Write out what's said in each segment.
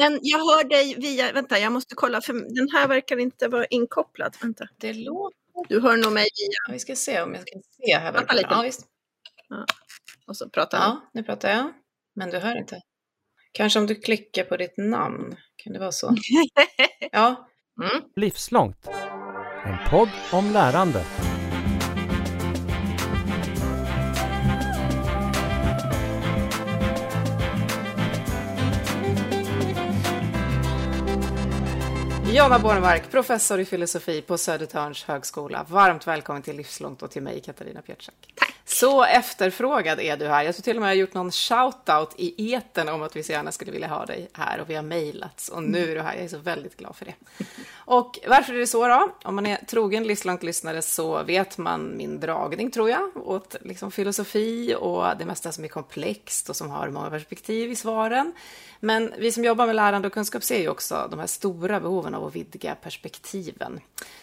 Men jag hör dig via, vänta jag måste kolla för den här verkar inte vara inkopplad. Vänta. Det låter... Du hör nog mig via... Vi ska se om jag kan se här. Vänta lite. Ja, visst. Ja. Och så pratar jag. Ja, nu pratar jag. Men du hör inte. Kanske om du klickar på ditt namn. Kan det vara så? Ja. Mm. Livslångt. En podd om lärande. Jonna Bornemark, professor i filosofi på Södertörns högskola. Varmt välkommen till Livslångt och till mig, Katarina Pietschak. Tack. Så efterfrågad är du här. Jag tror till och med jag har gjort någon shout-out i eten om att vi så gärna skulle vilja ha dig här och vi har mejlats och nu är du här. Jag är så väldigt glad för det. Och varför är det så då? Om man är trogen livslångt lyssnare så vet man min dragning tror jag åt liksom filosofi och det mesta som är komplext och som har många perspektiv i svaren. Men vi som jobbar med lärande och kunskap ser ju också de här stora behoven av att vidga perspektiven.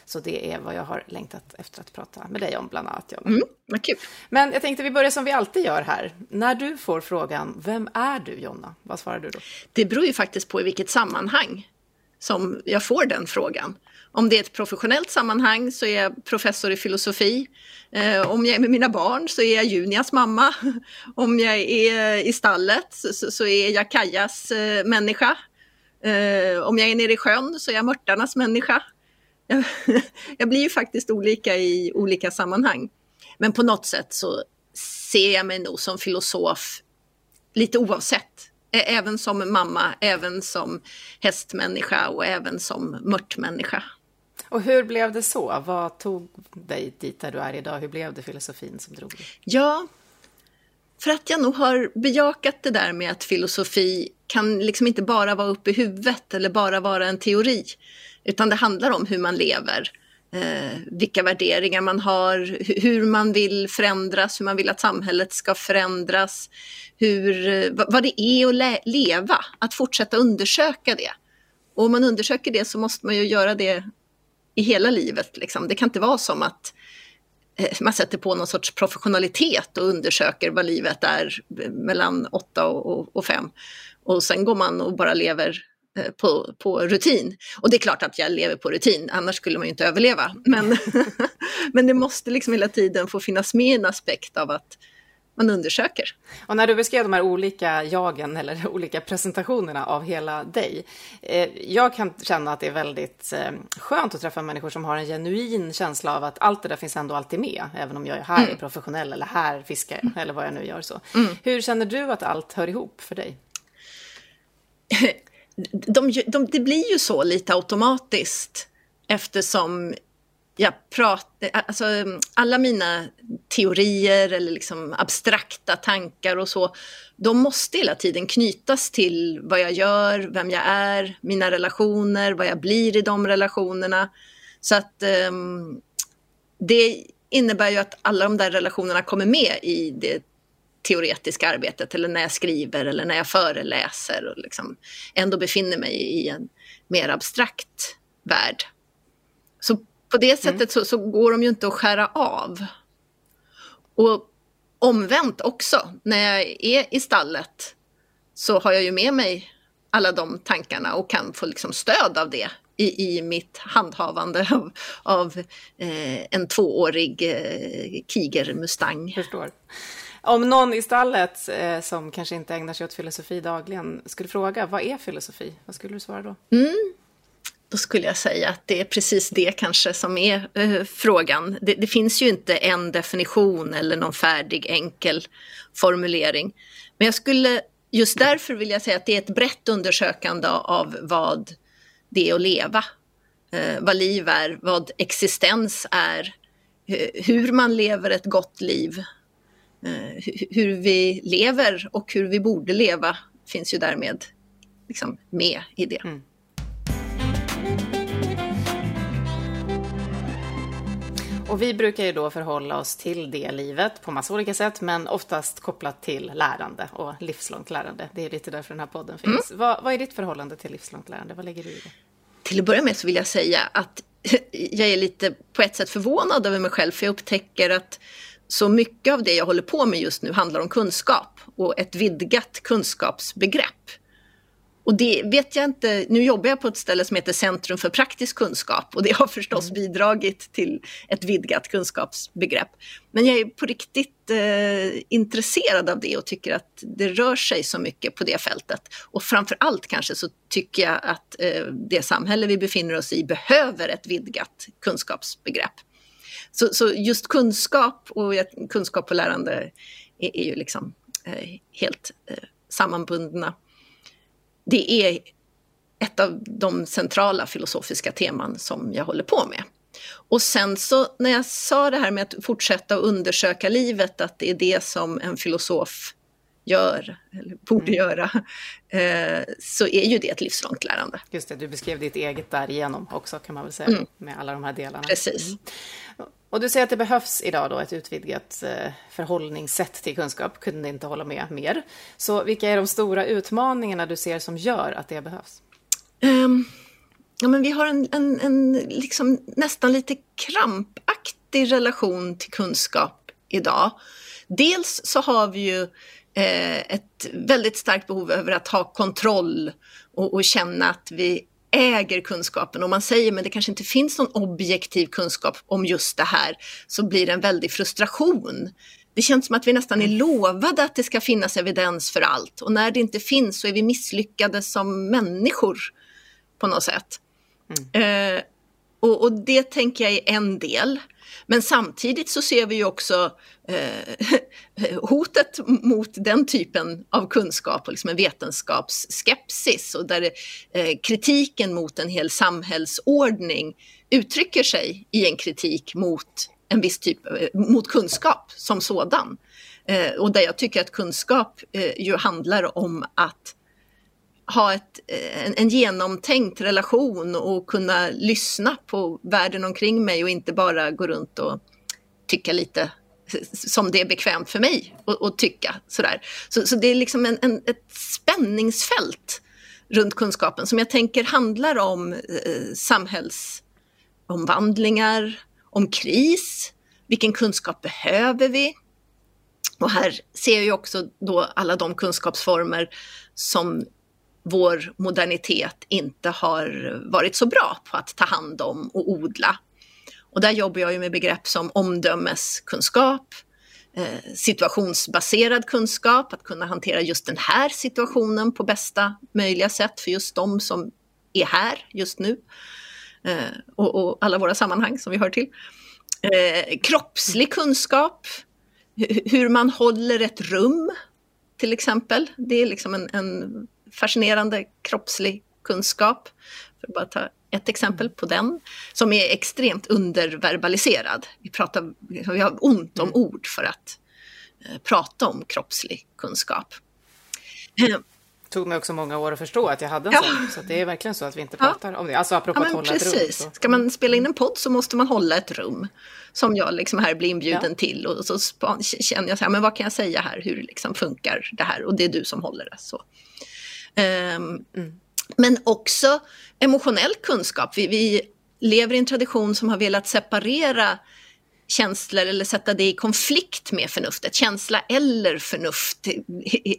Så det är vad jag har längtat efter att prata med dig om bland annat. Jonna. Mm, vad kul. Men jag tänkte vi börjar som vi alltid gör här. När du får frågan, vem är du Jonna? Vad svarar du då? Det beror ju faktiskt på i vilket sammanhang som jag får den frågan. Om det är ett professionellt sammanhang så är jag professor i filosofi. Eh, om jag är med mina barn så är jag Junias mamma. Om jag är i stallet så, är jag Kajas eh, människa. Eh, om jag är nere i sjön så är jag mörtarnas människa. Jag, jag blir ju faktiskt olika i olika sammanhang. Men på något sätt så ser jag mig nog som filosof lite oavsett. Även som mamma, även som hästmänniska och även som mörtmänniska. Och hur blev det så? Vad tog dig dit där du är idag? Hur blev det filosofin som drog dig? Ja, för att jag nog har bejakat det där med att filosofi kan liksom inte bara vara uppe i huvudet eller bara vara en teori. Utan det handlar om hur man lever, eh, vilka värderingar man har, hur man vill förändras, hur man vill att samhället ska förändras, hur, eh, vad det är att le leva, att fortsätta undersöka det. Och om man undersöker det så måste man ju göra det i hela livet. Liksom. Det kan inte vara som att eh, man sätter på någon sorts professionalitet och undersöker vad livet är eh, mellan åtta och, och fem. Och sen går man och bara lever på, på rutin. Och det är klart att jag lever på rutin, annars skulle man ju inte överleva. Men, men det måste liksom hela tiden få finnas med en aspekt av att man undersöker. Och när du beskrev de här olika jagen eller olika presentationerna av hela dig. Eh, jag kan känna att det är väldigt eh, skönt att träffa människor som har en genuin känsla av att allt det där finns ändå alltid med. Även om jag är här mm. är professionell eller här fiskar mm. eller vad jag nu gör så. Mm. Hur känner du att allt hör ihop för dig? De, de, det blir ju så lite automatiskt eftersom jag pratar, alltså alla mina teorier eller liksom abstrakta tankar och så, de måste hela tiden knytas till vad jag gör, vem jag är, mina relationer, vad jag blir i de relationerna. Så att um, det innebär ju att alla de där relationerna kommer med i det teoretiska arbetet eller när jag skriver eller när jag föreläser och liksom ändå befinner mig i en mer abstrakt värld. Så på det sättet mm. så, så, går de ju inte att skära av. Och omvänt också, när jag är i stallet så har jag ju med mig alla de tankarna och kan få liksom stöd av det i, i mitt handhavande av, av eh, en tvåårig eh, Kiger Mustang. Förstår. Om någon i stallet eh, som kanske inte ägnar sig åt filosofi dagligen skulle fråga, vad är filosofi? Vad skulle du svara då? Mm då skulle jag säga att det är precis det kanske som är eh, frågan. Det, det, finns ju inte en definition eller någon färdig enkel formulering. Men jag skulle just därför vilja säga att det är ett brett undersökande av vad det är att leva. Eh, vad liv är, vad existens är, eh, hur man lever ett gott liv. Eh, hur vi lever och hur vi borde leva finns ju därmed liksom med i det. Mm. Och vi brukar ju då förhålla oss till det livet på massa olika sätt, men oftast kopplat till lärande och livslångt lärande. Det är lite därför den här podden finns. Mm. Vad, vad, är ditt förhållande till livslångt lärande? Vad lägger du i det? Till att börja med så vill jag säga att jag är lite på ett sätt förvånad över mig själv, för jag upptäcker att så mycket av det jag håller på med just nu handlar om kunskap och ett vidgat kunskapsbegrepp. Och det vet jag inte, nu jobbar jag på ett ställe som heter Centrum för praktisk kunskap och det har förstås mm. bidragit till ett vidgat kunskapsbegrepp. Men jag är på riktigt eh, intresserad av det och tycker att det rör sig så mycket på det fältet. Och framför allt kanske så tycker jag att eh, det samhälle vi befinner oss i behöver ett vidgat kunskapsbegrepp. Så, så just kunskap och kunskap och lärande är, är ju liksom eh, helt eh, sammanbundna det är ett av de centrala filosofiska teman som jag håller på med. Och sen så när jag sa det här med att fortsätta undersöka livet, att det är det som en filosof gör, eller borde mm. göra, eh, så är ju det ett livslångt lärande. Just det, du beskrev ditt eget därigenom också kan man väl säga, mm. med alla de här delarna. Precis. Mm. Och du säger att det behövs idag då ett utvidgat eh, förhållningssätt till kunskap, kunde inte hålla med mer. Så vilka är de stora utmaningarna du ser som gör att det behövs? Um, ja, men vi har en, en, en liksom nästan lite krampaktig relation till kunskap idag. Dels så har vi ju eh, ett väldigt starkt behov över att ha kontroll och, och känna att vi äger kunskapen och man säger men det kanske inte finns någon objektiv kunskap om just det här så blir det en väldig frustration. Det känns som att vi nästan är mm. lovade att det ska finnas evidens för allt och när det inte finns så är vi misslyckade som människor på något sätt. Mm. Eh, och, och, det tänker jag är en del. Men samtidigt så ser vi ju också eh, hotet mot den typen av kunskap och liksom en vetenskapsskepsis och där eh, kritiken mot en hel samhällsordning uttrycker sig i en kritik mot en viss typ, eh, mot kunskap som sådan. Eh, och där jag tycker att kunskap eh, ju handlar om att ha ett, eh, en, en, genomtänkt relation och kunna lyssna på världen omkring mig och inte bara gå runt och tycka lite som det är bekvämt för mig att tycka. Sådär. Så, så det är liksom en, en, ett spänningsfält runt kunskapen som jag tänker handlar om eh, samhällsomvandlingar, om kris, vilken kunskap behöver vi? Och här ser jag ju också då alla de kunskapsformer som vår modernitet inte har varit så bra på att ta hand om och odla. Och där jobbar jag ju med begrepp som omdömeskunskap, eh, situationsbaserad kunskap, att kunna hantera just den här situationen på bästa möjliga sätt för just de som är här just nu. Eh, och, och, alla våra sammanhang som vi hör till. Eh, kroppslig kunskap, hur man håller ett rum till exempel. Det är liksom en, en fascinerande kroppslig kunskap. För att bara ta ett exempel på den, som är extremt underverbaliserad. Vi, pratar, vi har ont om mm. ord för att eh, prata om kroppslig kunskap. Det tog mig också många år att förstå att jag hade en ja. sån. Så det är verkligen så att vi inte pratar ja. om det. Alltså apropå ja, att hålla precis. ett rum. Så. Ska man spela in en podd så måste man hålla ett rum. Som jag liksom här blir inbjuden ja. till. Och så känner jag så här, men vad kan jag säga här? Hur liksom funkar det här? Och det är du som håller det. Så. Um, mm. Men också emotionell kunskap. Vi, vi lever i en tradition som har velat separera känslor eller sätta det i konflikt med förnuftet. Känsla eller förnuft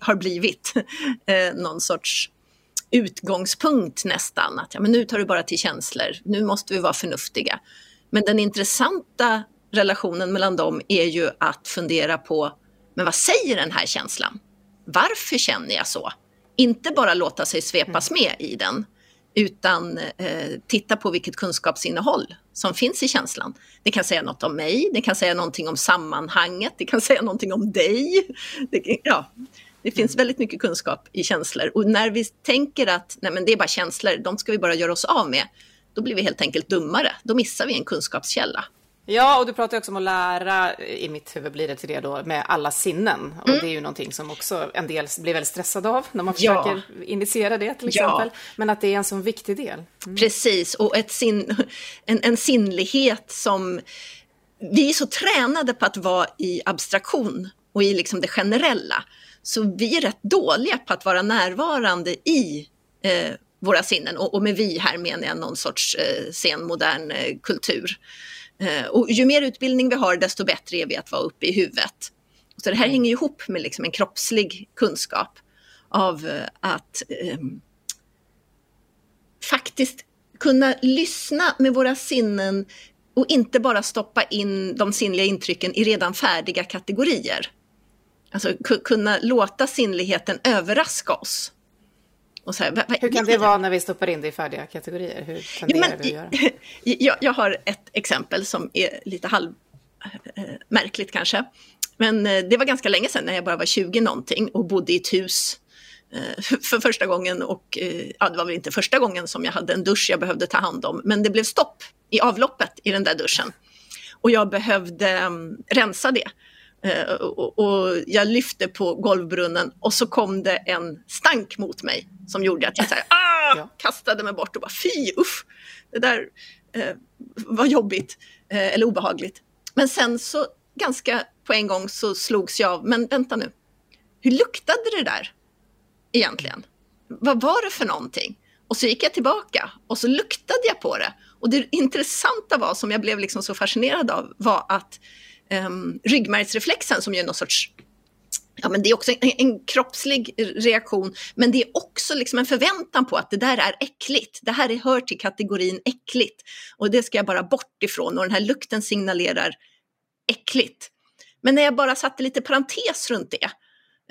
har blivit eh, någon sorts utgångspunkt nästan. Att ja, men nu tar du bara till känslor, nu måste vi vara förnuftiga. Men den intressanta relationen mellan dem är ju att fundera på, men vad säger den här känslan? Varför känner jag så? Inte bara låta sig svepas mm. med i den, utan eh, titta på vilket kunskapsinnehåll som finns i känslan. Det kan säga något om mig, det kan säga någonting om sammanhanget, det kan säga någonting om dig. Det, ja, det finns mm. väldigt mycket kunskap i känslor och när vi tänker att nej men det är bara känslor, de ska vi bara göra oss av med, då blir vi helt enkelt dummare. Då missar vi en kunskapskälla. Ja, och du pratar också om att lära, i mitt huvud blir det till det då, med alla sinnen. Och mm. det är ju någonting som också en del blir väldigt stressade av när man försöker ja. initiera det till exempel. Ja. Men att det är en sån viktig del. Mm. Precis, och ett sin, en, en sinnlighet som vi är så tränade på att vara i abstraktion och i liksom det generella. Så vi är rätt dåliga på att vara närvarande i eh, våra sinnen. Och, och, med vi här menar jag någon sorts eh, senmodern eh, kultur. Eh, och ju mer utbildning vi har, desto bättre är vi att vara uppe i huvudet. Så det här mm. hänger ihop med liksom en kroppslig kunskap av eh, att eh, faktiskt kunna lyssna med våra sinnen och inte bara stoppa in de sinnliga intrycken i redan färdiga kategorier. Alltså kunna låta sinnligheten överraska oss. Här, va, va, Hur kan det vara när vi stoppar in det i färdiga kategorier? Hur tenderar ja, men, vi att göra? Jag, jag, har ett exempel som är lite halv äh, märkligt kanske. Men äh, det var ganska länge sedan när jag bara var 20 någonting och bodde i ett hus äh, för första gången och ja, det var väl inte första gången som jag hade en dusch jag behövde ta hand om, men det blev stopp i avloppet i den där duschen. Och jag behövde um, rensa det. Uh, och, och, jag lyfte på golvbrunnen och så kom det en stank mot mig som gjorde att jag så här, ah! ja. kastade mig bort och bara fy usch, det där uh, var jobbigt uh, eller obehagligt. Men sen så ganska på en gång så slogs jag av, men vänta nu, hur luktade det där egentligen? Vad var det för någonting? Och så gick jag tillbaka och så luktade jag på det och det intressanta var, som jag blev liksom så fascinerad av, var att um, ryggmärgsreflexen som är någon sorts Ja, men det är också en, en, kroppslig reaktion, men det är också liksom en förväntan på att det där är äckligt. Det här hör till kategorin äckligt och det ska jag bara bort ifrån och den här lukten signalerar äckligt. Men när jag bara satte lite parentes runt det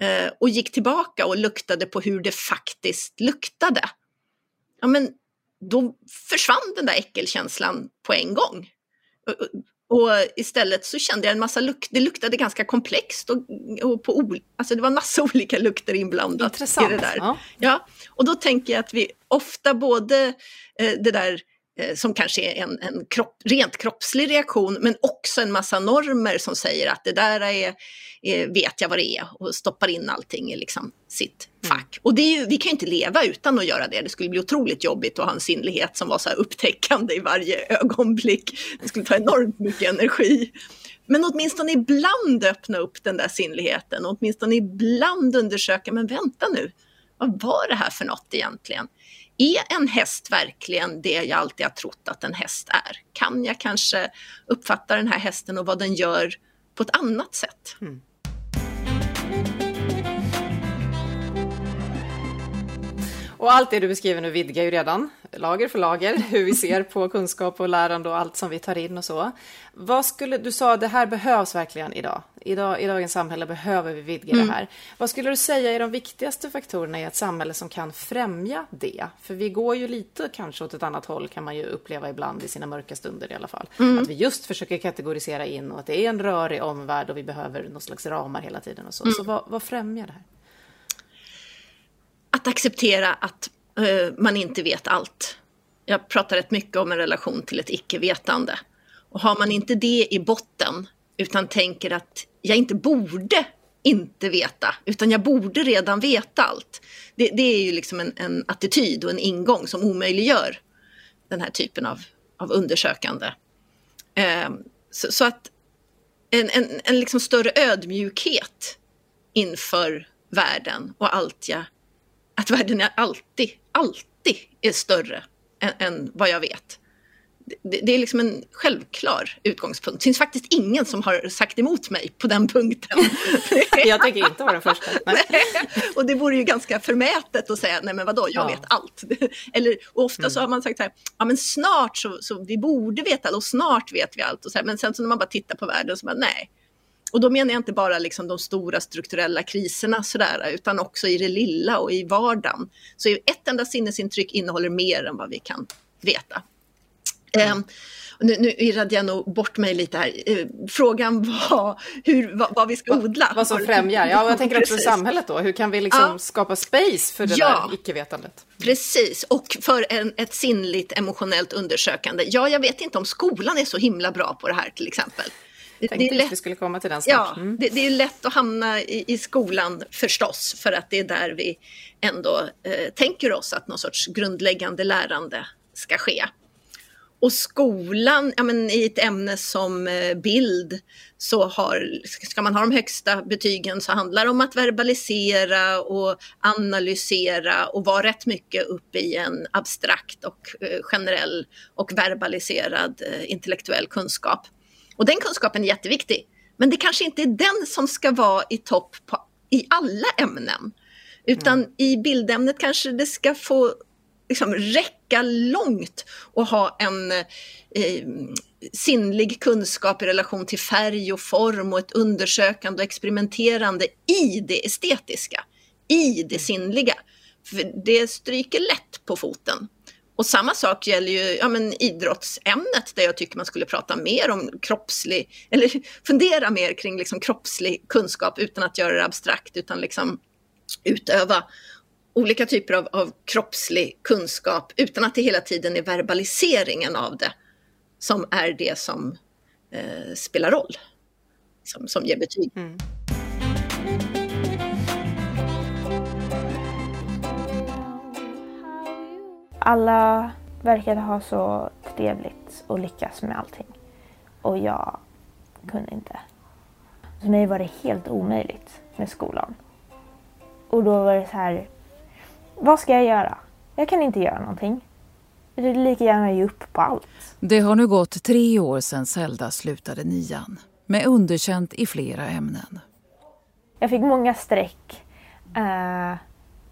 eh, och gick tillbaka och luktade på hur det faktiskt luktade, ja, men då försvann den där äckelkänslan på en gång. Och istället så kände jag en massa lukt, det luktade ganska komplext och, och på alltså det var en massa olika lukter inblandat Intressant, i det där. Ja. ja. och då tänker jag att vi ofta både eh, det där som kanske är en, en kropp, rent kroppslig reaktion, men också en massa normer som säger att det där är, är vet jag vad det är och stoppar in allting i liksom sitt mm. fack. Mm. Och ju, vi kan ju inte leva utan att göra det. Det skulle bli otroligt jobbigt att ha en sinnlighet som var så här upptäckande i varje ögonblick. Det skulle ta enormt mycket energi. Men åtminstone ibland öppna upp den där sinnligheten och åtminstone ibland undersöka, men vänta nu, vad var det här för något egentligen? Är en häst verkligen det jag alltid har trott att en häst är? Kan jag kanske uppfatta den här hästen och vad den gör på ett annat sätt? Mm. Och allt det du beskriver nu vidgar ju redan, lager för lager, hur vi ser på kunskap och lärande och allt som vi tar in och så. Vad skulle, du sa att det här behövs verkligen idag. idag. I dagens samhälle behöver vi vidga mm. det här. Vad skulle du säga är de viktigaste faktorerna i ett samhälle som kan främja det? För vi går ju lite kanske åt ett annat håll kan man ju uppleva ibland i sina mörka stunder i alla fall. Mm. Att vi just försöker kategorisera in och att det är en rörig omvärld och vi behöver någon slags ramar hela tiden och så. Mm. Så vad, vad främjar det här? Att acceptera att uh, man inte vet allt. Jag pratar rätt mycket om en relation till ett icke-vetande. Och har man inte det i botten, utan tänker att jag inte borde inte veta, utan jag borde redan veta allt. Det, det är ju liksom en, en, attityd och en ingång som omöjliggör den här typen av, av undersökande. Eh, så, så, att en, en, en liksom större ödmjukhet inför världen och allt jag att världen är alltid, alltid är större än, än vad jag vet. Det, det, är liksom en självklar utgångspunkt. Det finns faktiskt ingen som har sagt emot mig på den punkten. jag tänker inte vara den första. Nej. och det vore ju ganska förmätet att säga, nej men vadå, jag ja. vet allt. Eller ofta mm. så har man sagt så här, ja men snart så, så vi borde veta allt och snart vet vi allt. Och så här, men sen så när man bara tittar på världen så bara, nej, och då menar jag inte bara liksom de stora strukturella kriserna sådär, utan också i det lilla och i vardagen. Så ett enda sinnesintryck innehåller mer än vad vi kan veta. Mm. Eh, nu, nu irrade jag nog bort mig lite här. Eh, frågan var hur, vad, vad, vi ska odla. Vad som främjar, ja, jag tänker också för samhället då. Hur kan vi liksom ja. skapa space för det ja. där icke-vetandet? Precis, och för en, ett sinnligt emotionellt undersökande. Ja, jag vet inte om skolan är så himla bra på det här till exempel. Det, det är lätt, vi skulle komma till den snart. Ja, mm. det, det, är lätt att hamna i, i, skolan förstås, för att det är där vi ändå eh, tänker oss att någon sorts grundläggande lärande ska ske. Och skolan, ja, men i ett ämne som eh, bild, så har, ska man ha de högsta betygen så handlar det om att verbalisera och analysera och vara rätt mycket uppe i en abstrakt och eh, generell och verbaliserad eh, intellektuell kunskap. Och den kunskapen är jätteviktig. Men det kanske inte är den som ska vara i topp på, i alla ämnen. Utan mm. i bildämnet kanske det ska få liksom räcka långt och ha en eh, sinnlig kunskap i relation till färg och form och ett undersökande och experimenterande i det estetiska, i det sinnliga. För det stryker lätt på foten. Och samma sak gäller ju ja, men idrottsämnet där jag tycker man skulle prata mer om kroppslig, eller fundera mer kring liksom kroppslig kunskap utan att göra det abstrakt utan liksom utöva olika typer av, av kroppslig kunskap utan att det hela tiden är verbaliseringen av det som är det som eh, spelar roll, som, som ger betyg. Mm. Alla verkade ha så trevligt och lyckas med allting. Och jag kunde inte. För mig var det helt omöjligt med skolan. Och då var det så här, vad ska jag göra? Jag kan inte göra någonting. Jag vill lika gärna ge upp på allt. Det har nu gått tre år sedan Zelda slutade nian med underkänt i flera ämnen. Jag fick många streck. Uh,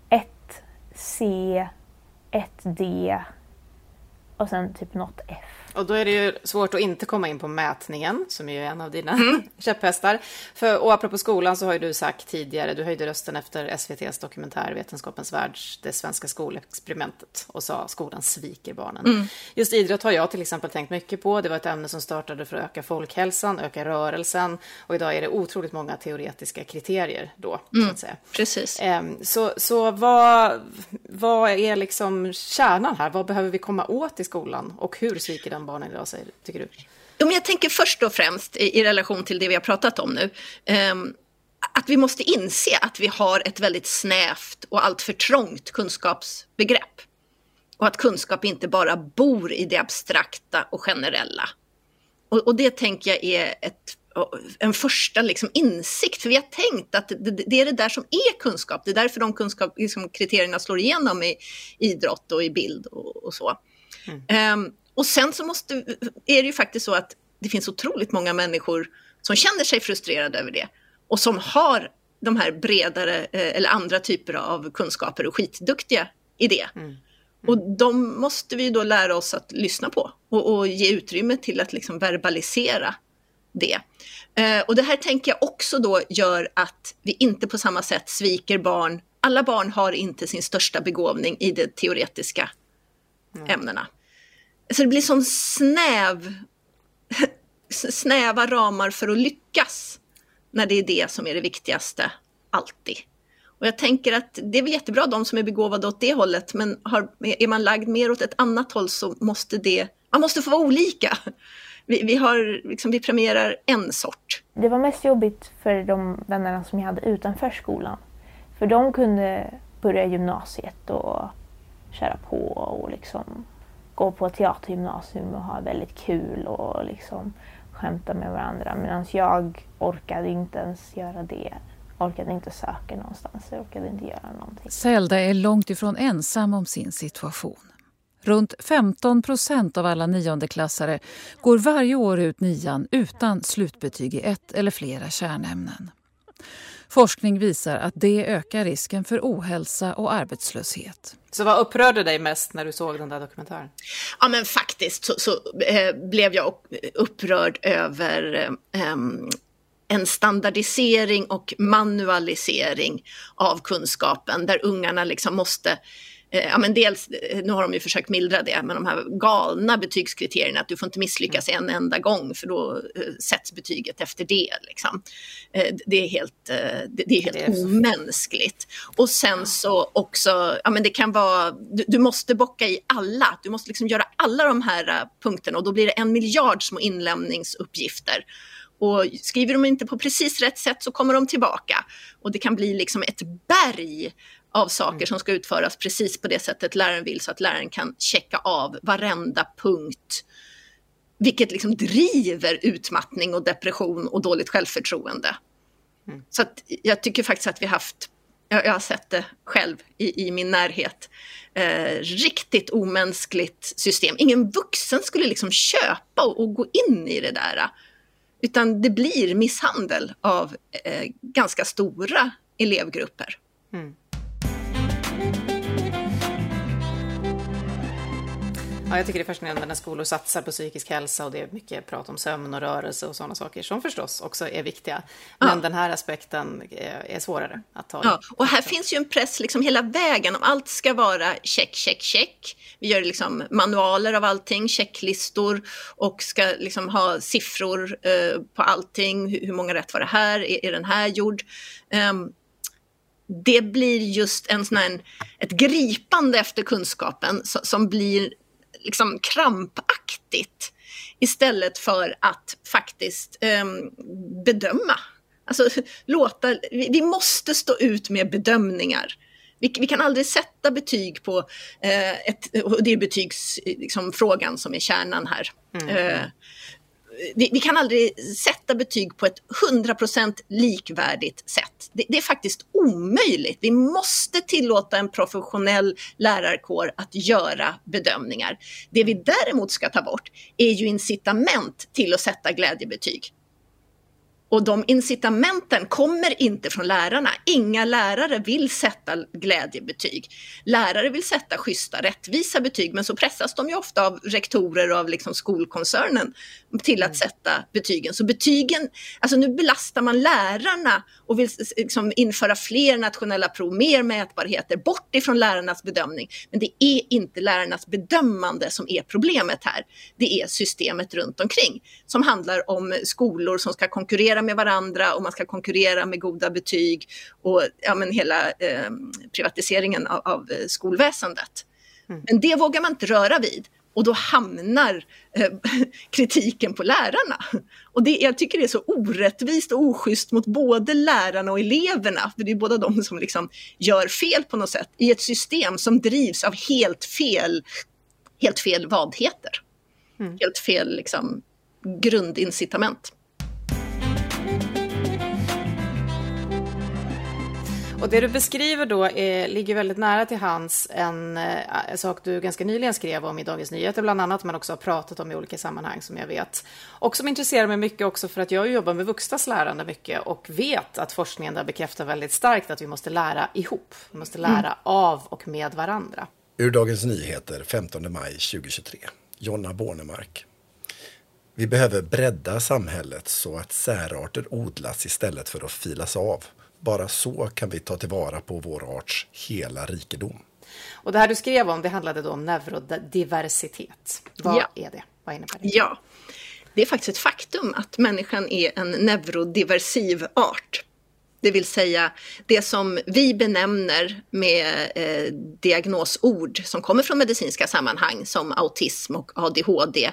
ett C, ett D och sen typ något F. Och då är det ju svårt att inte komma in på mätningen, som är ju en av dina mm. käpphästar. För, och apropå skolan så har ju du sagt tidigare, du höjde rösten efter SVTs dokumentär Vetenskapens värld, det svenska skolexperimentet, och sa skolan sviker barnen. Mm. Just idrott har jag till exempel tänkt mycket på. Det var ett ämne som startade för att öka folkhälsan, öka rörelsen, och idag är det otroligt många teoretiska kriterier då, mm. så att säga. Precis. Um, så så vad, vad är liksom kärnan här? Vad behöver vi komma åt i skolan och hur sviker den barnen idag, säger, tycker du? Jo, men jag tänker först och främst i, i relation till det vi har pratat om nu. Um, att vi måste inse att vi har ett väldigt snävt och alltför trångt kunskapsbegrepp. Och att kunskap inte bara bor i det abstrakta och generella. Och, och det tänker jag är ett, en första liksom insikt, för vi har tänkt att det, det, är det där som är kunskap. Det är därför de kunskap, liksom kriterierna slår igenom i idrott och i bild och, och så. Mm. Um, och sen så måste, är det ju faktiskt så att det finns otroligt många människor som känner sig frustrerade över det och som har de här bredare eh, eller andra typer av kunskaper och skitduktiga i det. Mm. Mm. Och de måste vi då lära oss att lyssna på och, och ge utrymme till att liksom verbalisera det. Eh, och det här tänker jag också då gör att vi inte på samma sätt sviker barn. Alla barn har inte sin största begåvning i de teoretiska mm. ämnena. Så det blir sån snäv, snäva ramar för att lyckas när det är det som är det viktigaste, alltid. Och jag tänker att det är väl jättebra de som är begåvade åt det hållet, men har, är man lagd mer åt ett annat håll så måste det, man måste få vara olika. Vi, vi, har, liksom, vi premierar en sort. Det var mest jobbigt för de vännerna som jag hade utanför skolan. För de kunde börja gymnasiet och köra på och liksom gå på teatergymnasium och ha väldigt kul och liksom skämta med varandra. Medan jag orkade inte ens göra det. Orkade inte söka någonstans, jag orkade inte göra någonting. Zelda är långt ifrån ensam om sin situation. Runt 15 procent av alla niondeklassare går varje år ut nian utan slutbetyg i ett eller flera kärnämnen. Forskning visar att det ökar risken för ohälsa och arbetslöshet. Så vad upprörde dig mest när du såg den där dokumentären? Ja men faktiskt så, så eh, blev jag upprörd över eh, en standardisering och manualisering av kunskapen där ungarna liksom måste Eh, ja, men dels, eh, nu har de ju försökt mildra det, men de här galna betygskriterierna, att du får inte misslyckas en enda gång för då eh, sätts betyget efter det. Liksom. Det är helt, det är helt det är omänskligt. Och sen så också, ja men det kan vara, du, du, måste bocka i alla, du måste liksom göra alla de här punkterna och då blir det en miljard små inlämningsuppgifter. Och skriver de inte på precis rätt sätt så kommer de tillbaka. Och det kan bli liksom ett berg av saker mm. som ska utföras precis på det sättet läraren vill så att läraren kan checka av varenda punkt. Vilket liksom driver utmattning och depression och dåligt självförtroende. Mm. Så att jag tycker faktiskt att vi haft, jag, jag har sett det själv i, i min närhet, eh, riktigt omänskligt system. Ingen vuxen skulle liksom köpa och, och gå in i det där. Utan det blir misshandel av eh, ganska stora elevgrupper. Mm. Ja, jag tycker det är fascinerande när skolor satsar på psykisk hälsa och det är mycket prat om sömn och rörelse och sådana saker som förstås också är viktiga. Men ja. den här aspekten är svårare att ta. Ja, och här finns ju en press liksom hela vägen om allt ska vara check, check, check. Vi gör liksom manualer av allting, checklistor och ska liksom ha siffror eh, på allting. Hur, hur, många rätt var det här? Är, är den här gjord? Um, det blir just en sån här, ett gripande efter kunskapen som blir liksom krampaktigt istället för att faktiskt eh, bedöma. Alltså, låta, vi, måste stå ut med bedömningar. Vi, vi kan aldrig sätta betyg på, eh, ett, och det är betygsfrågan liksom, som är kärnan här. Mm. Eh, vi, vi, kan aldrig sätta betyg på ett 100% likvärdigt sätt. Det, det, är faktiskt omöjligt. Vi måste tillåta en professionell lärarkår att göra bedömningar. Det vi däremot ska ta bort är ju incitament till att sätta glädjebetyg. Och de incitamenten kommer inte från lärarna. Inga lärare vill sätta glädjebetyg. Lärare vill sätta schyssta, rättvisa betyg, men så pressas de ju ofta av rektorer och av liksom skolkoncernen till att mm. sätta betygen. Så betygen, alltså nu belastar man lärarna och vill liksom införa fler nationella prov, mer mätbarheter, bort ifrån lärarnas bedömning. Men det är inte lärarnas bedömande som är problemet här. Det är systemet runt omkring som handlar om skolor som ska konkurrera med varandra och man ska konkurrera med goda betyg och ja, men hela eh, privatiseringen av, av eh, skolväsendet. Mm. Men det vågar man inte röra vid och då hamnar eh, kritiken på lärarna. Och det, jag tycker det är så orättvist och oschysst mot både lärarna och eleverna, för det är båda de som liksom gör fel på något sätt i ett system som drivs av helt fel, helt fel vadheter. Mm. Helt fel liksom, grundincitament. Och det du beskriver då är, ligger väldigt nära till hands en, eh, en sak du ganska nyligen skrev om i Dagens Nyheter bland annat, men också har pratat om i olika sammanhang som jag vet. Och som intresserar mig mycket också för att jag jobbar med vuxnas lärande mycket och vet att forskningen där bekräftar väldigt starkt att vi måste lära ihop. Vi måste lära mm. av och med varandra. Ur Dagens Nyheter 15 maj 2023. Jonna Bornemark. Vi behöver bredda samhället så att särarter odlas istället för att filas av. Bara så kan vi ta tillvara på vår arts hela rikedom. Och det här du skrev om, det handlade då om neurodiversitet. Vad ja. är det? Vad innebär det? Ja, det är faktiskt ett faktum att människan är en neurodiversiv art. Det vill säga det som vi benämner med eh, diagnosord som kommer från medicinska sammanhang som autism och ADHD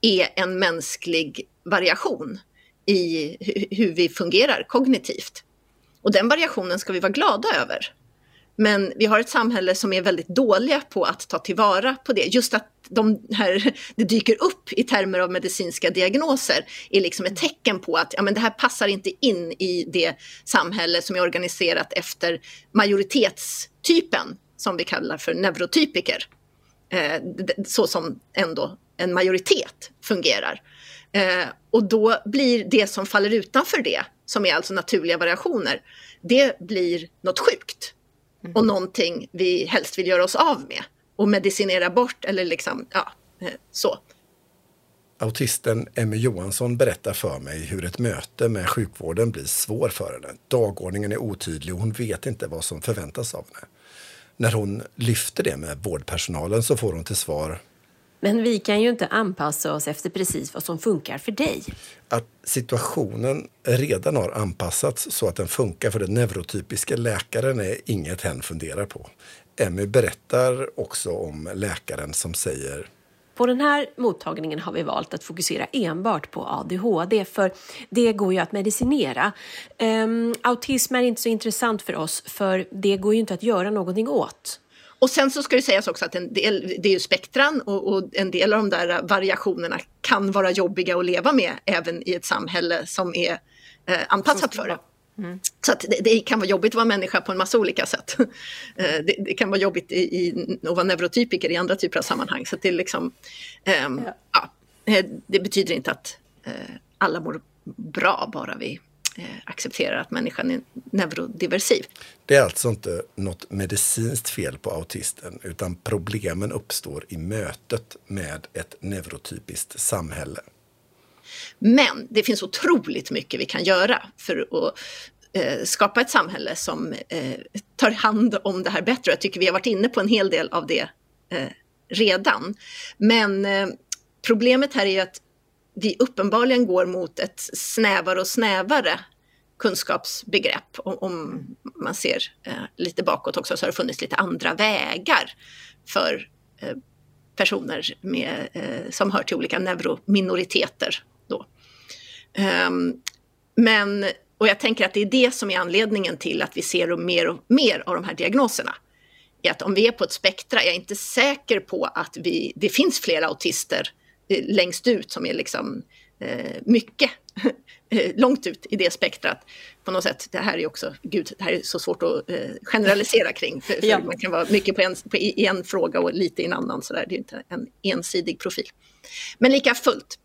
är en mänsklig variation i hur vi fungerar kognitivt. Och den variationen ska vi vara glada över. Men vi har ett samhälle som är väldigt dåliga på att ta tillvara på det. Just att de här, det dyker upp i termer av medicinska diagnoser är liksom ett tecken på att ja, men det här passar inte in i det samhälle som är organiserat efter majoritetstypen som vi kallar för neurotypiker. Eh, så som ändå en majoritet fungerar. Eh, och då blir det som faller utanför det, som är alltså naturliga variationer, det blir något sjukt. Mm. Och någonting vi helst vill göra oss av med och medicinera bort eller liksom, ja, eh, så. Autisten Emmy Johansson berättar för mig hur ett möte med sjukvården blir svår för henne. Dagordningen är otydlig och hon vet inte vad som förväntas av henne. När hon lyfter det med vårdpersonalen så får hon till svar men vi kan ju inte anpassa oss efter precis vad som funkar för dig. Att situationen redan har anpassats så att den funkar för den neurotypiska läkaren är inget hen funderar på. Emmy berättar också om läkaren som säger på den här mottagningen har vi valt att fokusera enbart på ADHD för det går ju att medicinera. Um, autism är inte så intressant för oss för det går ju inte att göra någonting åt. Och sen så ska det sägas också att en del, det är ju spektran och, och, en del av de där variationerna kan vara jobbiga att leva med även i ett samhälle som är eh, anpassat för det. Mm. Så det, det, kan vara jobbigt att vara människa på en massa olika sätt. Eh, det, det, kan vara jobbigt i, i, att vara neurotypiker i andra typer av sammanhang. Så det, liksom, eh, ja. ja. Eh, det betyder inte att eh, alla mår bra bara vi accepterar att människan är neurodiversiv. Det är alltså inte något medicinskt fel på autisten utan problemen uppstår i mötet med ett neurotypiskt samhälle. Men det finns otroligt mycket vi kan göra för att eh, skapa ett samhälle som eh, tar hand om det här bättre. Jag tycker vi har varit inne på en hel del av det eh, redan. Men eh, problemet här är ju att vi uppenbarligen går mot ett snävare och snävare kunskapsbegrepp. Om, om man ser eh, lite bakåt också så har det funnits lite andra vägar för eh, personer med, eh, som hör till olika neurominoriteter. Då. Um, men, och jag tänker att det är det som är anledningen till att vi ser mer och mer av de här diagnoserna. Är att om vi är på ett spektra, jag är inte säker på att vi, det finns fler autister eh, längst ut som är liksom eh, mycket eh, långt ut i det spektrat. På något sätt, det här är också, gud, det här är så svårt att eh, generalisera kring. För, för ja. Man kan vara mycket på en, på, i en fråga och lite i en annan, så där. det är inte en ensidig profil. Men lika fullt,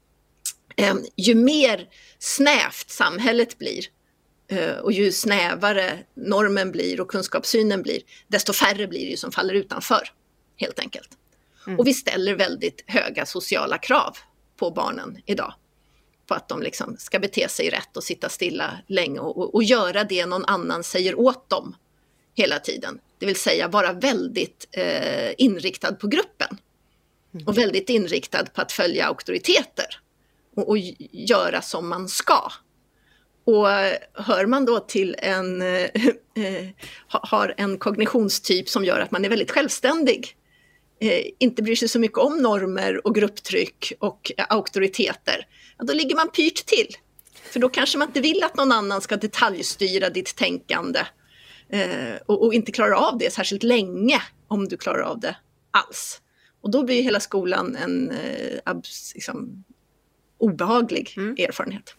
eh, ju mer snävt samhället blir eh, och ju snävare normen blir och kunskapssynen blir, desto färre blir det som faller utanför, helt enkelt. Mm. Och vi ställer väldigt höga sociala krav på barnen idag. På att de liksom ska bete sig rätt och sitta stilla länge och, och, och göra det någon annan säger åt dem hela tiden. Det vill säga vara väldigt eh, inriktad på gruppen. Mm. Och väldigt inriktad på att följa auktoriteter och, och göra som man ska. Och hör man då till en, eh, eh har en kognitionstyp som gör att man är väldigt självständig, inte bryr sig så mycket om normer och grupptryck och eh, auktoriteter, ja, då ligger man pyrt till. För då kanske man inte vill att någon annan ska detaljstyra ditt tänkande eh, och, och, inte klarar av det särskilt länge om du klarar av det alls. Och då blir hela skolan en eh, abs, liksom, obehaglig mm. erfarenhet.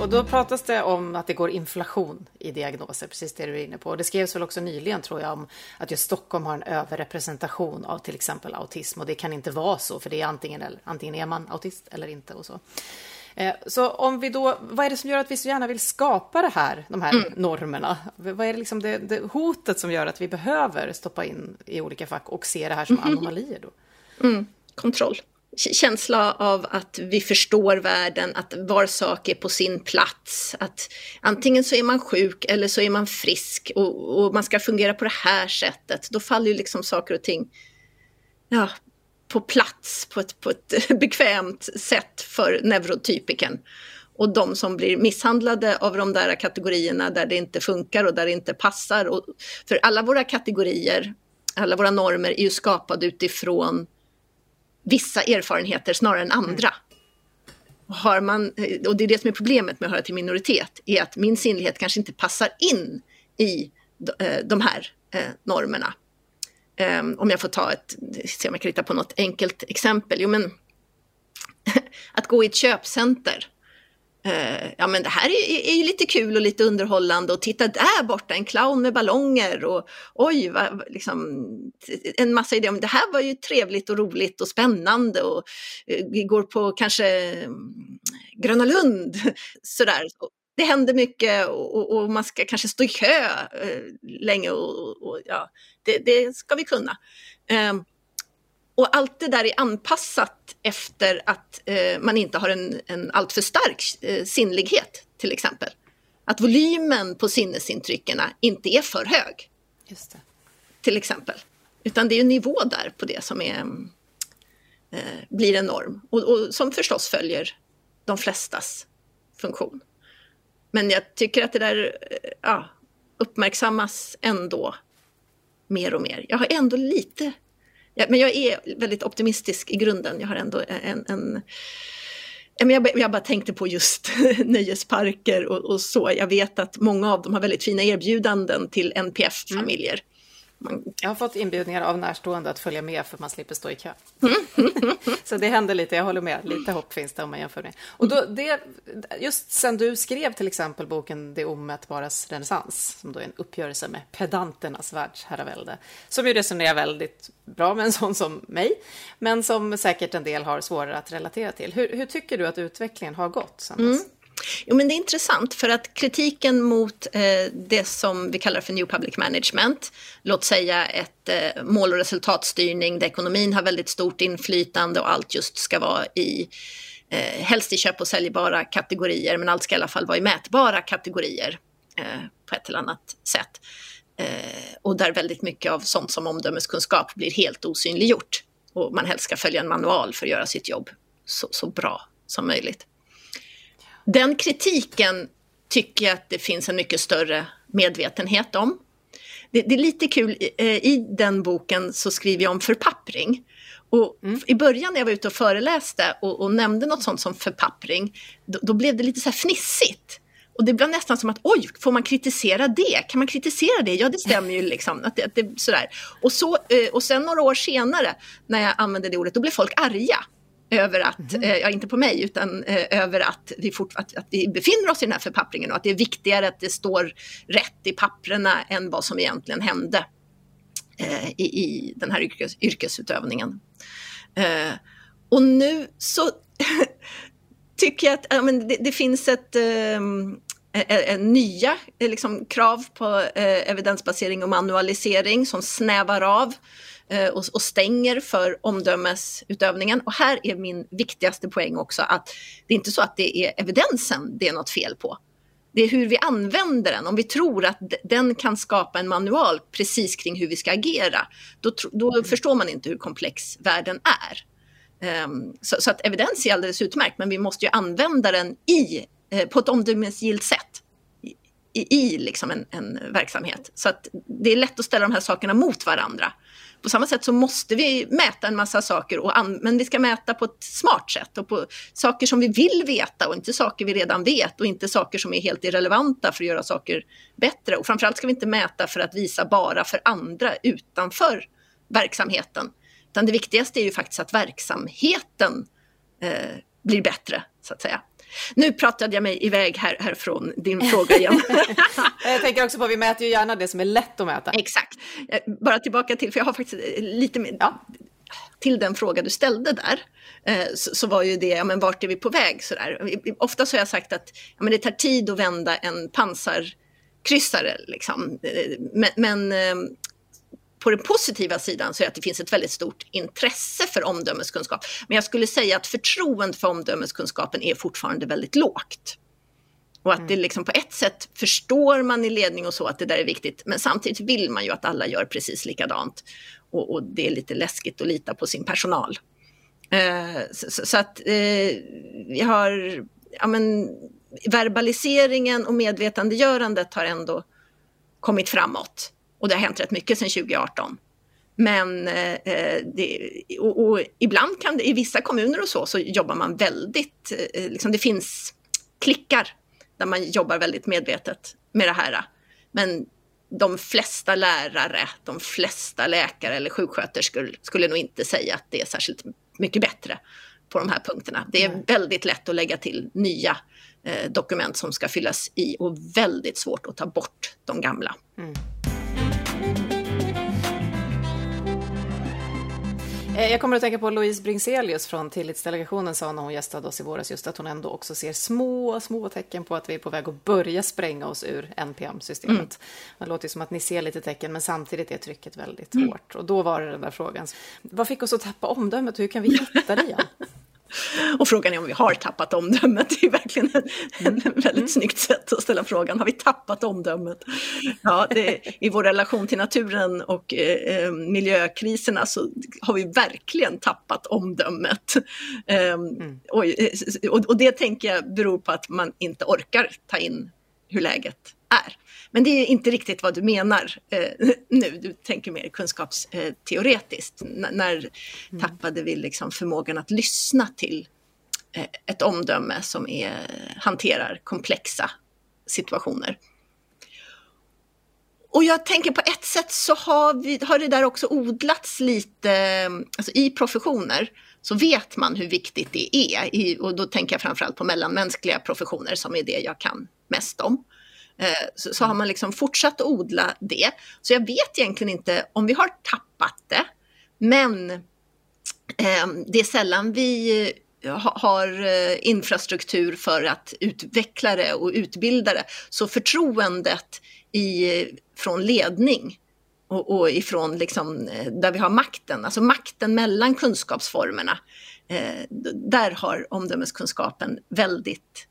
Och då pratas det om att det går inflation i diagnoser, precis det du är inne på. Det skrevs väl också nyligen tror jag om att just Stockholm har en överrepresentation av till exempel autism och det kan inte vara så för det är antingen, eller, antingen är man autist eller inte och så. Eh, så om vi då, vad är det som gör att vi så gärna vill skapa det här, de här mm. normerna? Vad är det, liksom det, det, hotet som gör att vi behöver stoppa in i olika fack och se det här som mm. anomalier då? Mm. Kontroll. Känsla av att vi förstår världen, att var sak är på sin plats. Att antingen så är man sjuk eller så är man frisk och, och man ska fungera på det här sättet. Då faller ju liksom saker och ting ja, på plats på ett, på ett bekvämt sätt för neurotypiken. Och de som blir misshandlade av de där kategorierna där det inte funkar och där det inte passar. Och, för alla våra kategorier, alla våra normer är ju skapade utifrån vissa erfarenheter snarare än andra. Har man, och det är det som är problemet med att höra till minoritet, är att min sinnlighet kanske inte passar in i de här eh, normerna. Um, om jag får ta ett, se om jag kan hitta på något enkelt exempel. Jo, men att gå i ett köpcenter. Eh, ja, men det här är, är, ju lite kul och lite underhållande och titta där borta, en clown med ballonger och oj, va, liksom, en massa idéer. Det här var ju trevligt och roligt och spännande och eh, vi går på kanske mm, Gröna Lund sådär det händer mycket och, och, man ska kanske stå i kö eh, länge och, och ja, det, det, ska vi kunna. Ehm, och allt det där är anpassat efter att eh, man inte har en, en alltför stark eh, sinnlighet till exempel. Att volymen på sinnesintrycken inte är för hög. Just det. Till exempel. Utan det är en nivå där på det som är, eh, blir en norm och, och som förstås följer de flestas funktion. Men jag tycker att det där eh, ja, uppmärksammas ändå mer och mer. Jag har ändå lite, ja, men jag är väldigt optimistisk i grunden. Jag har ändå en, en jag, jag bara tänkte på just nöjesparker och, och, så. Jag vet att många av dem har väldigt fina erbjudanden till NPF-familjer. Mm. Jag har fått inbjudningar av närstående att följa med för man slipper stå i kö. så det händer lite, jag håller med. Lite hopp finns det om man jämför med. Och då, det, just sen du skrev till exempel boken Det omätbaras renässans, som då är en uppgörelse med pedanternas världsherravälde, som ju resonerar väldigt bra med en sån som mig, men som säkert en del har svårare att relatera till. Hur, hur tycker du att utvecklingen har gått sen dess? Mm. Jo, men det är intressant för att kritiken mot eh, det som vi kallar för New Public Management, låt säga ett eh, mål och resultatstyrning där ekonomin har väldigt stort inflytande och allt just ska vara i eh, helst i köp och säljbara kategorier, men allt ska i alla fall vara i mätbara kategorier eh, på ett eller annat sätt. Eh, och där väldigt mycket av sånt som omdömeskunskap blir helt osynliggjort och man helst ska följa en manual för att göra sitt jobb så, så bra som möjligt. Den kritiken tycker jag att det finns en mycket större medvetenhet om. Det, det är lite kul, i, i den boken så skriver jag om förpappring. Och mm. I början när jag var ute och föreläste och, och nämnde något sånt som förpappring, då, då, blev det lite så här fnissigt. Och det blev nästan som att oj, får man kritisera det? Kan man kritisera det? Ja, det stämmer ju liksom. Att det, att det, sådär. Och, så, eh, och sen några år senare när jag använde det ordet, då blev folk arga över att, mm. eh, ja inte på mig, utan eh, över att vi, fort, att, att, vi befinner oss i den här förpappringen och att det är viktigare att det står rätt i papprena än vad som egentligen hände eh, i, i den här yrkes, yrkesutövningen. Och nu så tycker jag att ja, men det, det finns ett eh, nya liksom, krav på eh, evidensbasering och manualisering som snävar av Eh, och, och stänger för omdömesutövningen. Och här är min viktigaste poäng också att det är inte så att det är evidensen det är något fel på. Det är hur vi använder den. Om vi tror att den kan skapa en manual precis kring hur vi ska agera, då, då förstår man inte hur komplex världen är. Um, så, så, att evidens är alldeles utmärkt, men vi måste ju använda den i, eh, på ett omdömesgillt sätt i, i liksom en, en, verksamhet. Så att det är lätt att ställa de här sakerna mot varandra. På samma sätt så måste vi mäta en massa saker, och men vi ska mäta på ett smart sätt och på saker som vi vill veta och inte saker vi redan vet och inte saker som är helt irrelevanta för att göra saker bättre. Och framförallt ska vi inte mäta för att visa bara för andra utanför verksamheten. Utan det viktigaste är ju faktiskt att verksamheten eh, blir bättre, så att säga. Nu pratade jag mig iväg här, härifrån din fråga igen. jag tänker också på att vi mäter ju gärna det som är lätt att mäta. Exakt. Eh, bara tillbaka till, för jag har faktiskt eh, lite mer, ja, till den fråga du ställde där, eh, så, så, var ju det, ja men vart är vi på väg sådär. Ofta så har jag sagt att ja, men det tar tid att vända en pansarkryssare liksom. Men, men på den positiva sidan så är att det finns ett väldigt stort intresse för omdömeskunskap. Men jag skulle säga att förtroendet för omdömeskunskapen är fortfarande väldigt lågt. Och att det mm. liksom på ett sätt förstår man i ledning och så att det där är viktigt, men samtidigt vill man ju att alla gör precis likadant. Och, och det är lite läskigt att lita på sin personal. Eh, så, så, att eh, vi har, ja men, verbaliseringen och medvetandegörandet har ändå kommit framåt. Och det har hänt rätt mycket sedan 2018. Men eh, det, och, och, ibland kan det, i vissa kommuner och så, så jobbar man väldigt, eh, liksom det finns klickar där man jobbar väldigt medvetet med det här. Men de flesta lärare, de flesta läkare eller sjuksköterskor skulle nog inte säga att det är särskilt mycket bättre på de här punkterna. Det är väldigt lätt att lägga till nya eh, dokument som ska fyllas i och väldigt svårt att ta bort de gamla. Mm. Jag kommer att tänka på Louise Bringselius från Tillitsdelegationen sa när hon gästade oss i våras just att hon ändå också ser små, små tecken på att vi är på väg att börja spränga oss ur NPM-systemet. Mm. Det låter som att ni ser lite tecken, men samtidigt är trycket väldigt mm. hårt. Och då var det den där frågan. Vad fick oss att tappa omdömet? Hur kan vi hitta det igen? Och frågan är om vi har tappat omdömet. Det är verkligen ett mm. väldigt mm. snyggt sätt att ställa frågan. Har vi tappat omdömet? Ja, det, I vår relation till naturen och eh, eh miljökriserna så har vi verkligen tappat omdömet. Eh, mm. och, och, och det tänker jag beror på att man inte orkar ta in hur läget är. Men det är inte riktigt vad du menar eh, nu, du tänker mer kunskapsteoretiskt. N när mm. tappade vi liksom förmågan att lyssna till eh, ett omdöme som är, hanterar komplexa situationer? och jag tänker på ett sätt så har, vi, har det där också odlats lite, alltså i professioner så vet man hur viktigt det är. I, och då tänker jag framförallt på mellanmänskliga professioner som är det jag kan mest om. Eh, så, så, har man liksom fortsatt att odla det. Så jag vet egentligen inte om vi har tappat det. Men eh, det är sällan vi har eh, infrastruktur för att utveckla det och utbilda det. Så förtroendet i, från ledning och, och ifrån liksom, eh, där vi har makten, alltså makten mellan kunskapsformerna. Eh, där har omdömeskunskapen väldigt,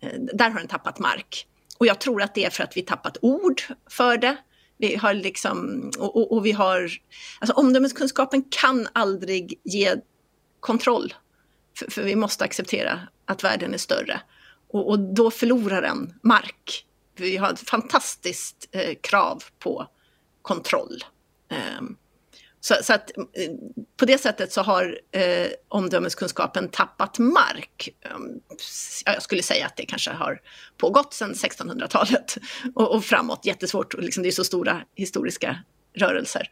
eh, där har den tappat mark. Och jag tror att det är för att vi tappat ord för det. Vi har liksom, och, och, och vi har, alltså omdömeskunskapen kan aldrig ge kontroll. För, för, vi måste acceptera att världen är större. Och, och då förlorar den mark. Vi har ett fantastiskt eh, krav på kontroll. Um, så, så, att eh, på det sättet så har eh, omdömeskunskapen tappat mark. Um, jag skulle säga att det kanske har pågått sedan 1600-talet och, och, framåt. Jättesvårt, liksom, det är så stora historiska rörelser.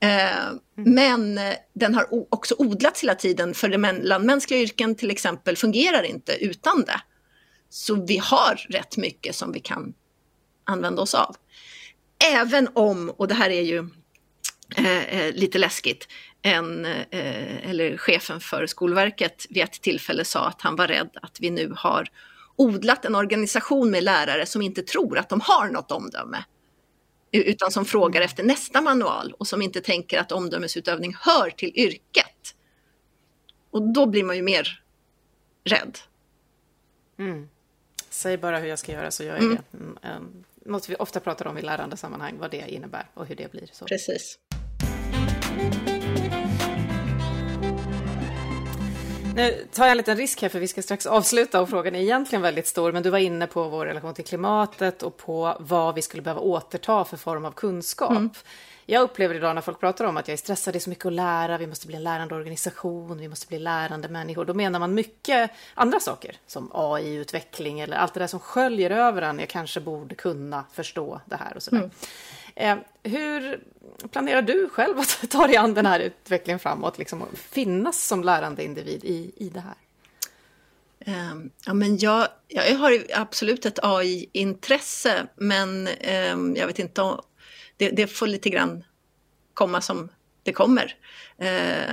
Eh, mm. Men eh, den har också odlats hela tiden, för mellanmänskliga yrken till exempel fungerar inte utan det. Så vi har rätt mycket som vi kan använda oss av. Även om, och det här är ju eh, eh, lite läskigt, en, eh, eller chefen för Skolverket vid ett tillfälle sa att han var rädd att vi nu har odlat en organisation med lärare som inte tror att de har något omdöme. Utan som frågar efter nästa manual och som inte tänker att omdömesutövning hör till yrket. Och då blir man ju mer rädd. Mm. Säg bara hur jag ska göra så gör jag mm. det. Mm, um, något vi ofta pratar om i lärandesammanhang, vad det innebär och hur det blir. Så. Precis. Nu tar jag en liten risk här för vi ska strax avsluta och frågan är egentligen väldigt stor, men du var inne på vår relation till klimatet och på vad vi skulle behöva återta för form av kunskap. Mm. Jag upplever idag när folk pratar om att jag är stressad, det är så mycket att lära, vi måste bli en lärande organisation, vi måste bli lärande människor. Då menar man mycket andra saker, som AI-utveckling eller allt det där som sköljer över en. Jag kanske borde kunna förstå det här och sådär. Mm. Eh, hur planerar du själv att ta dig an den här utvecklingen framåt, liksom, och finnas som lärande individ i, i det här? Um, ja, men jag, jag har absolut ett AI-intresse, men um, jag vet inte om det, det får lite grann komma som det kommer.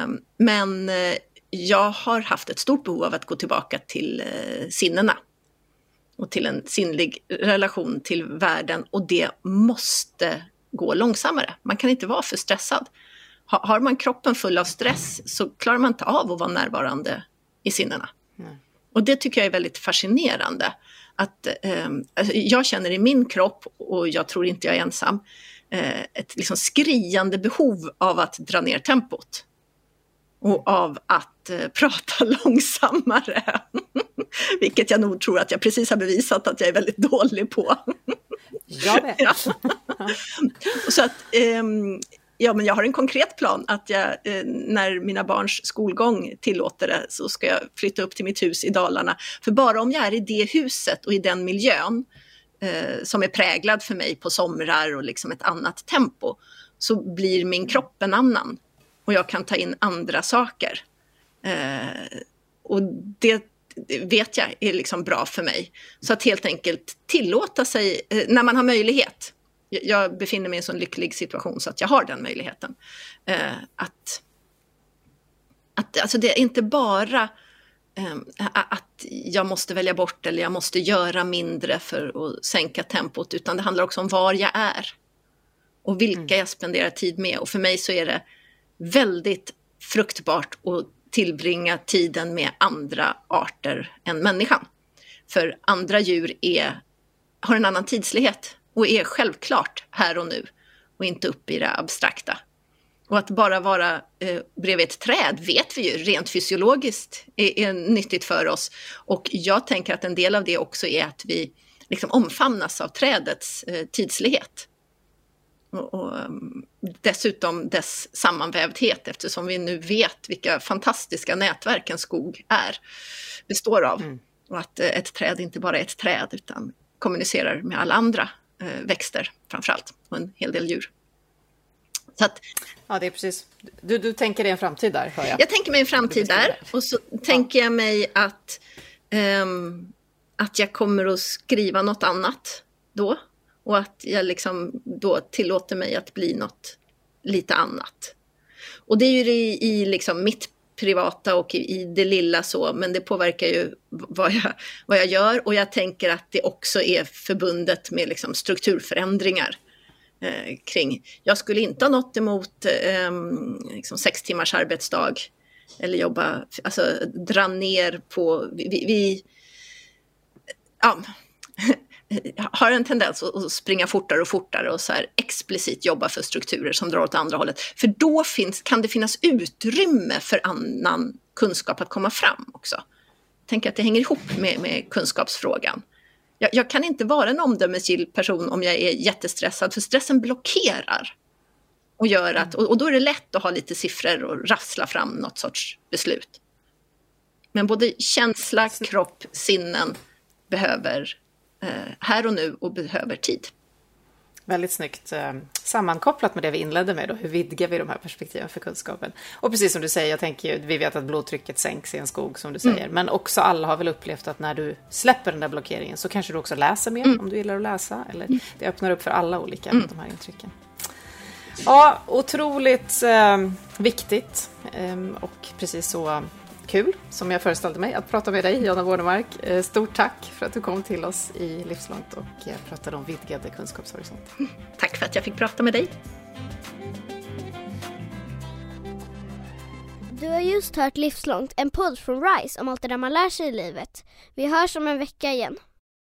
Um, men eh, jag har haft ett stort behov av att gå tillbaka till uh, sinnena och till en sinnlig relation till världen och det måste gå långsammare. Man kan inte vara för stressad. Har man kroppen full av stress så klarar man inte av att vara närvarande i sinnena. Mm. Och det tycker jag är väldigt fascinerande. Att, eh, jag känner i min kropp, och jag tror inte jag är ensam, eh, ett liksom skriande behov av att dra ner tempot. Och av att eh, prata långsammare. Vilket jag nog tror att jag precis har bevisat att jag är väldigt dålig på. Jag vet. ja. Så att, eh, ja, men jag har en konkret plan att jag, eh, när mina barns skolgång tillåter det så ska jag flytta upp till mitt hus i Dalarna. För bara om jag är i det huset och i den miljön eh, som är präglad för mig på somrar och liksom ett annat tempo så blir min kropp en annan och jag kan ta in andra saker. Eh, och det, vet jag är liksom bra för mig. Så att helt enkelt tillåta sig, eh, när man har möjlighet, jag befinner mig i en sån lycklig situation så att jag har den möjligheten, eh, att, att alltså det är inte bara Ehm, att jag måste välja bort eller jag måste göra mindre för att sänka tempot, utan det handlar också om var jag är och vilka mm. jag spenderar tid med. Och för mig så är det väldigt fruktbart att tillbringa tiden med andra arter än människan. För andra djur är, har en annan tidslighet och är självklart här och nu och inte uppe i det abstrakta. Och att bara vara eh, bredvid ett träd vet vi ju rent fysiologiskt är, är, nyttigt för oss. Och jag tänker att en del av det också är att vi liksom omfamnas av trädets eh, tidslighet. Och, och um, dessutom dess sammanvävdhet eftersom vi nu vet vilka fantastiska nätverk en skog är, består av. Mm. Och att eh, ett träd inte bara är ett träd utan kommunicerar med alla andra eh, växter framförallt och en hel del djur. Så att, ja, det är precis. Du, du tänker dig en framtid där, hör jag. Jag tänker mig en framtid där och så ja. tänker jag mig att, um, att jag kommer att skriva något annat då och att jag liksom då tillåter mig att bli något lite annat. Och det är ju i, i liksom mitt privata och i, i det lilla så, men det påverkar ju vad jag, vad jag gör och jag tänker att det också är förbundet med liksom strukturförändringar. Eh, kring, jag skulle inte ha något emot eh, liksom sex timmars arbetsdag eller jobba, alltså dra ner på, vi, vi ja, har en tendens att springa fortare och fortare och så här explicit jobba för strukturer som drar åt andra hållet. För då finns, kan det finnas utrymme för annan kunskap att komma fram också. Tänker att det hänger ihop med, med kunskapsfrågan. Jag, jag, kan inte vara en omdömesgill person om jag är jättestressad, för stressen blockerar. Och, gör att, och, och då är det lätt att ha lite siffror och rassla fram något sorts beslut. Men både känsla, kropp, sinnen behöver eh, här och nu och behöver tid. Väldigt snyggt eh, sammankopplat med det vi inledde med. Då. Hur vidgar vi de här perspektiven för kunskapen? Och precis som du säger, jag tänker, vi vet att blodtrycket sänks i en skog som du säger. Mm. Men också alla har väl upplevt att när du släpper den där blockeringen så kanske du också läser mer mm. om du gillar att läsa. Eller mm. det öppnar upp för alla olika mm. de här intrycken. Ja, otroligt eh, viktigt. Eh, och precis så kul, som jag föreställde mig, att prata med dig, Jonna Bornemark. Eh, stort tack för att du kom till oss i Livslångt och eh, pratade om vidgade kunskapshorisont. Tack för att jag fick prata med dig. Du har just hört Livslångt, en podd från RISE om allt det där man lär sig i livet. Vi hörs om en vecka igen.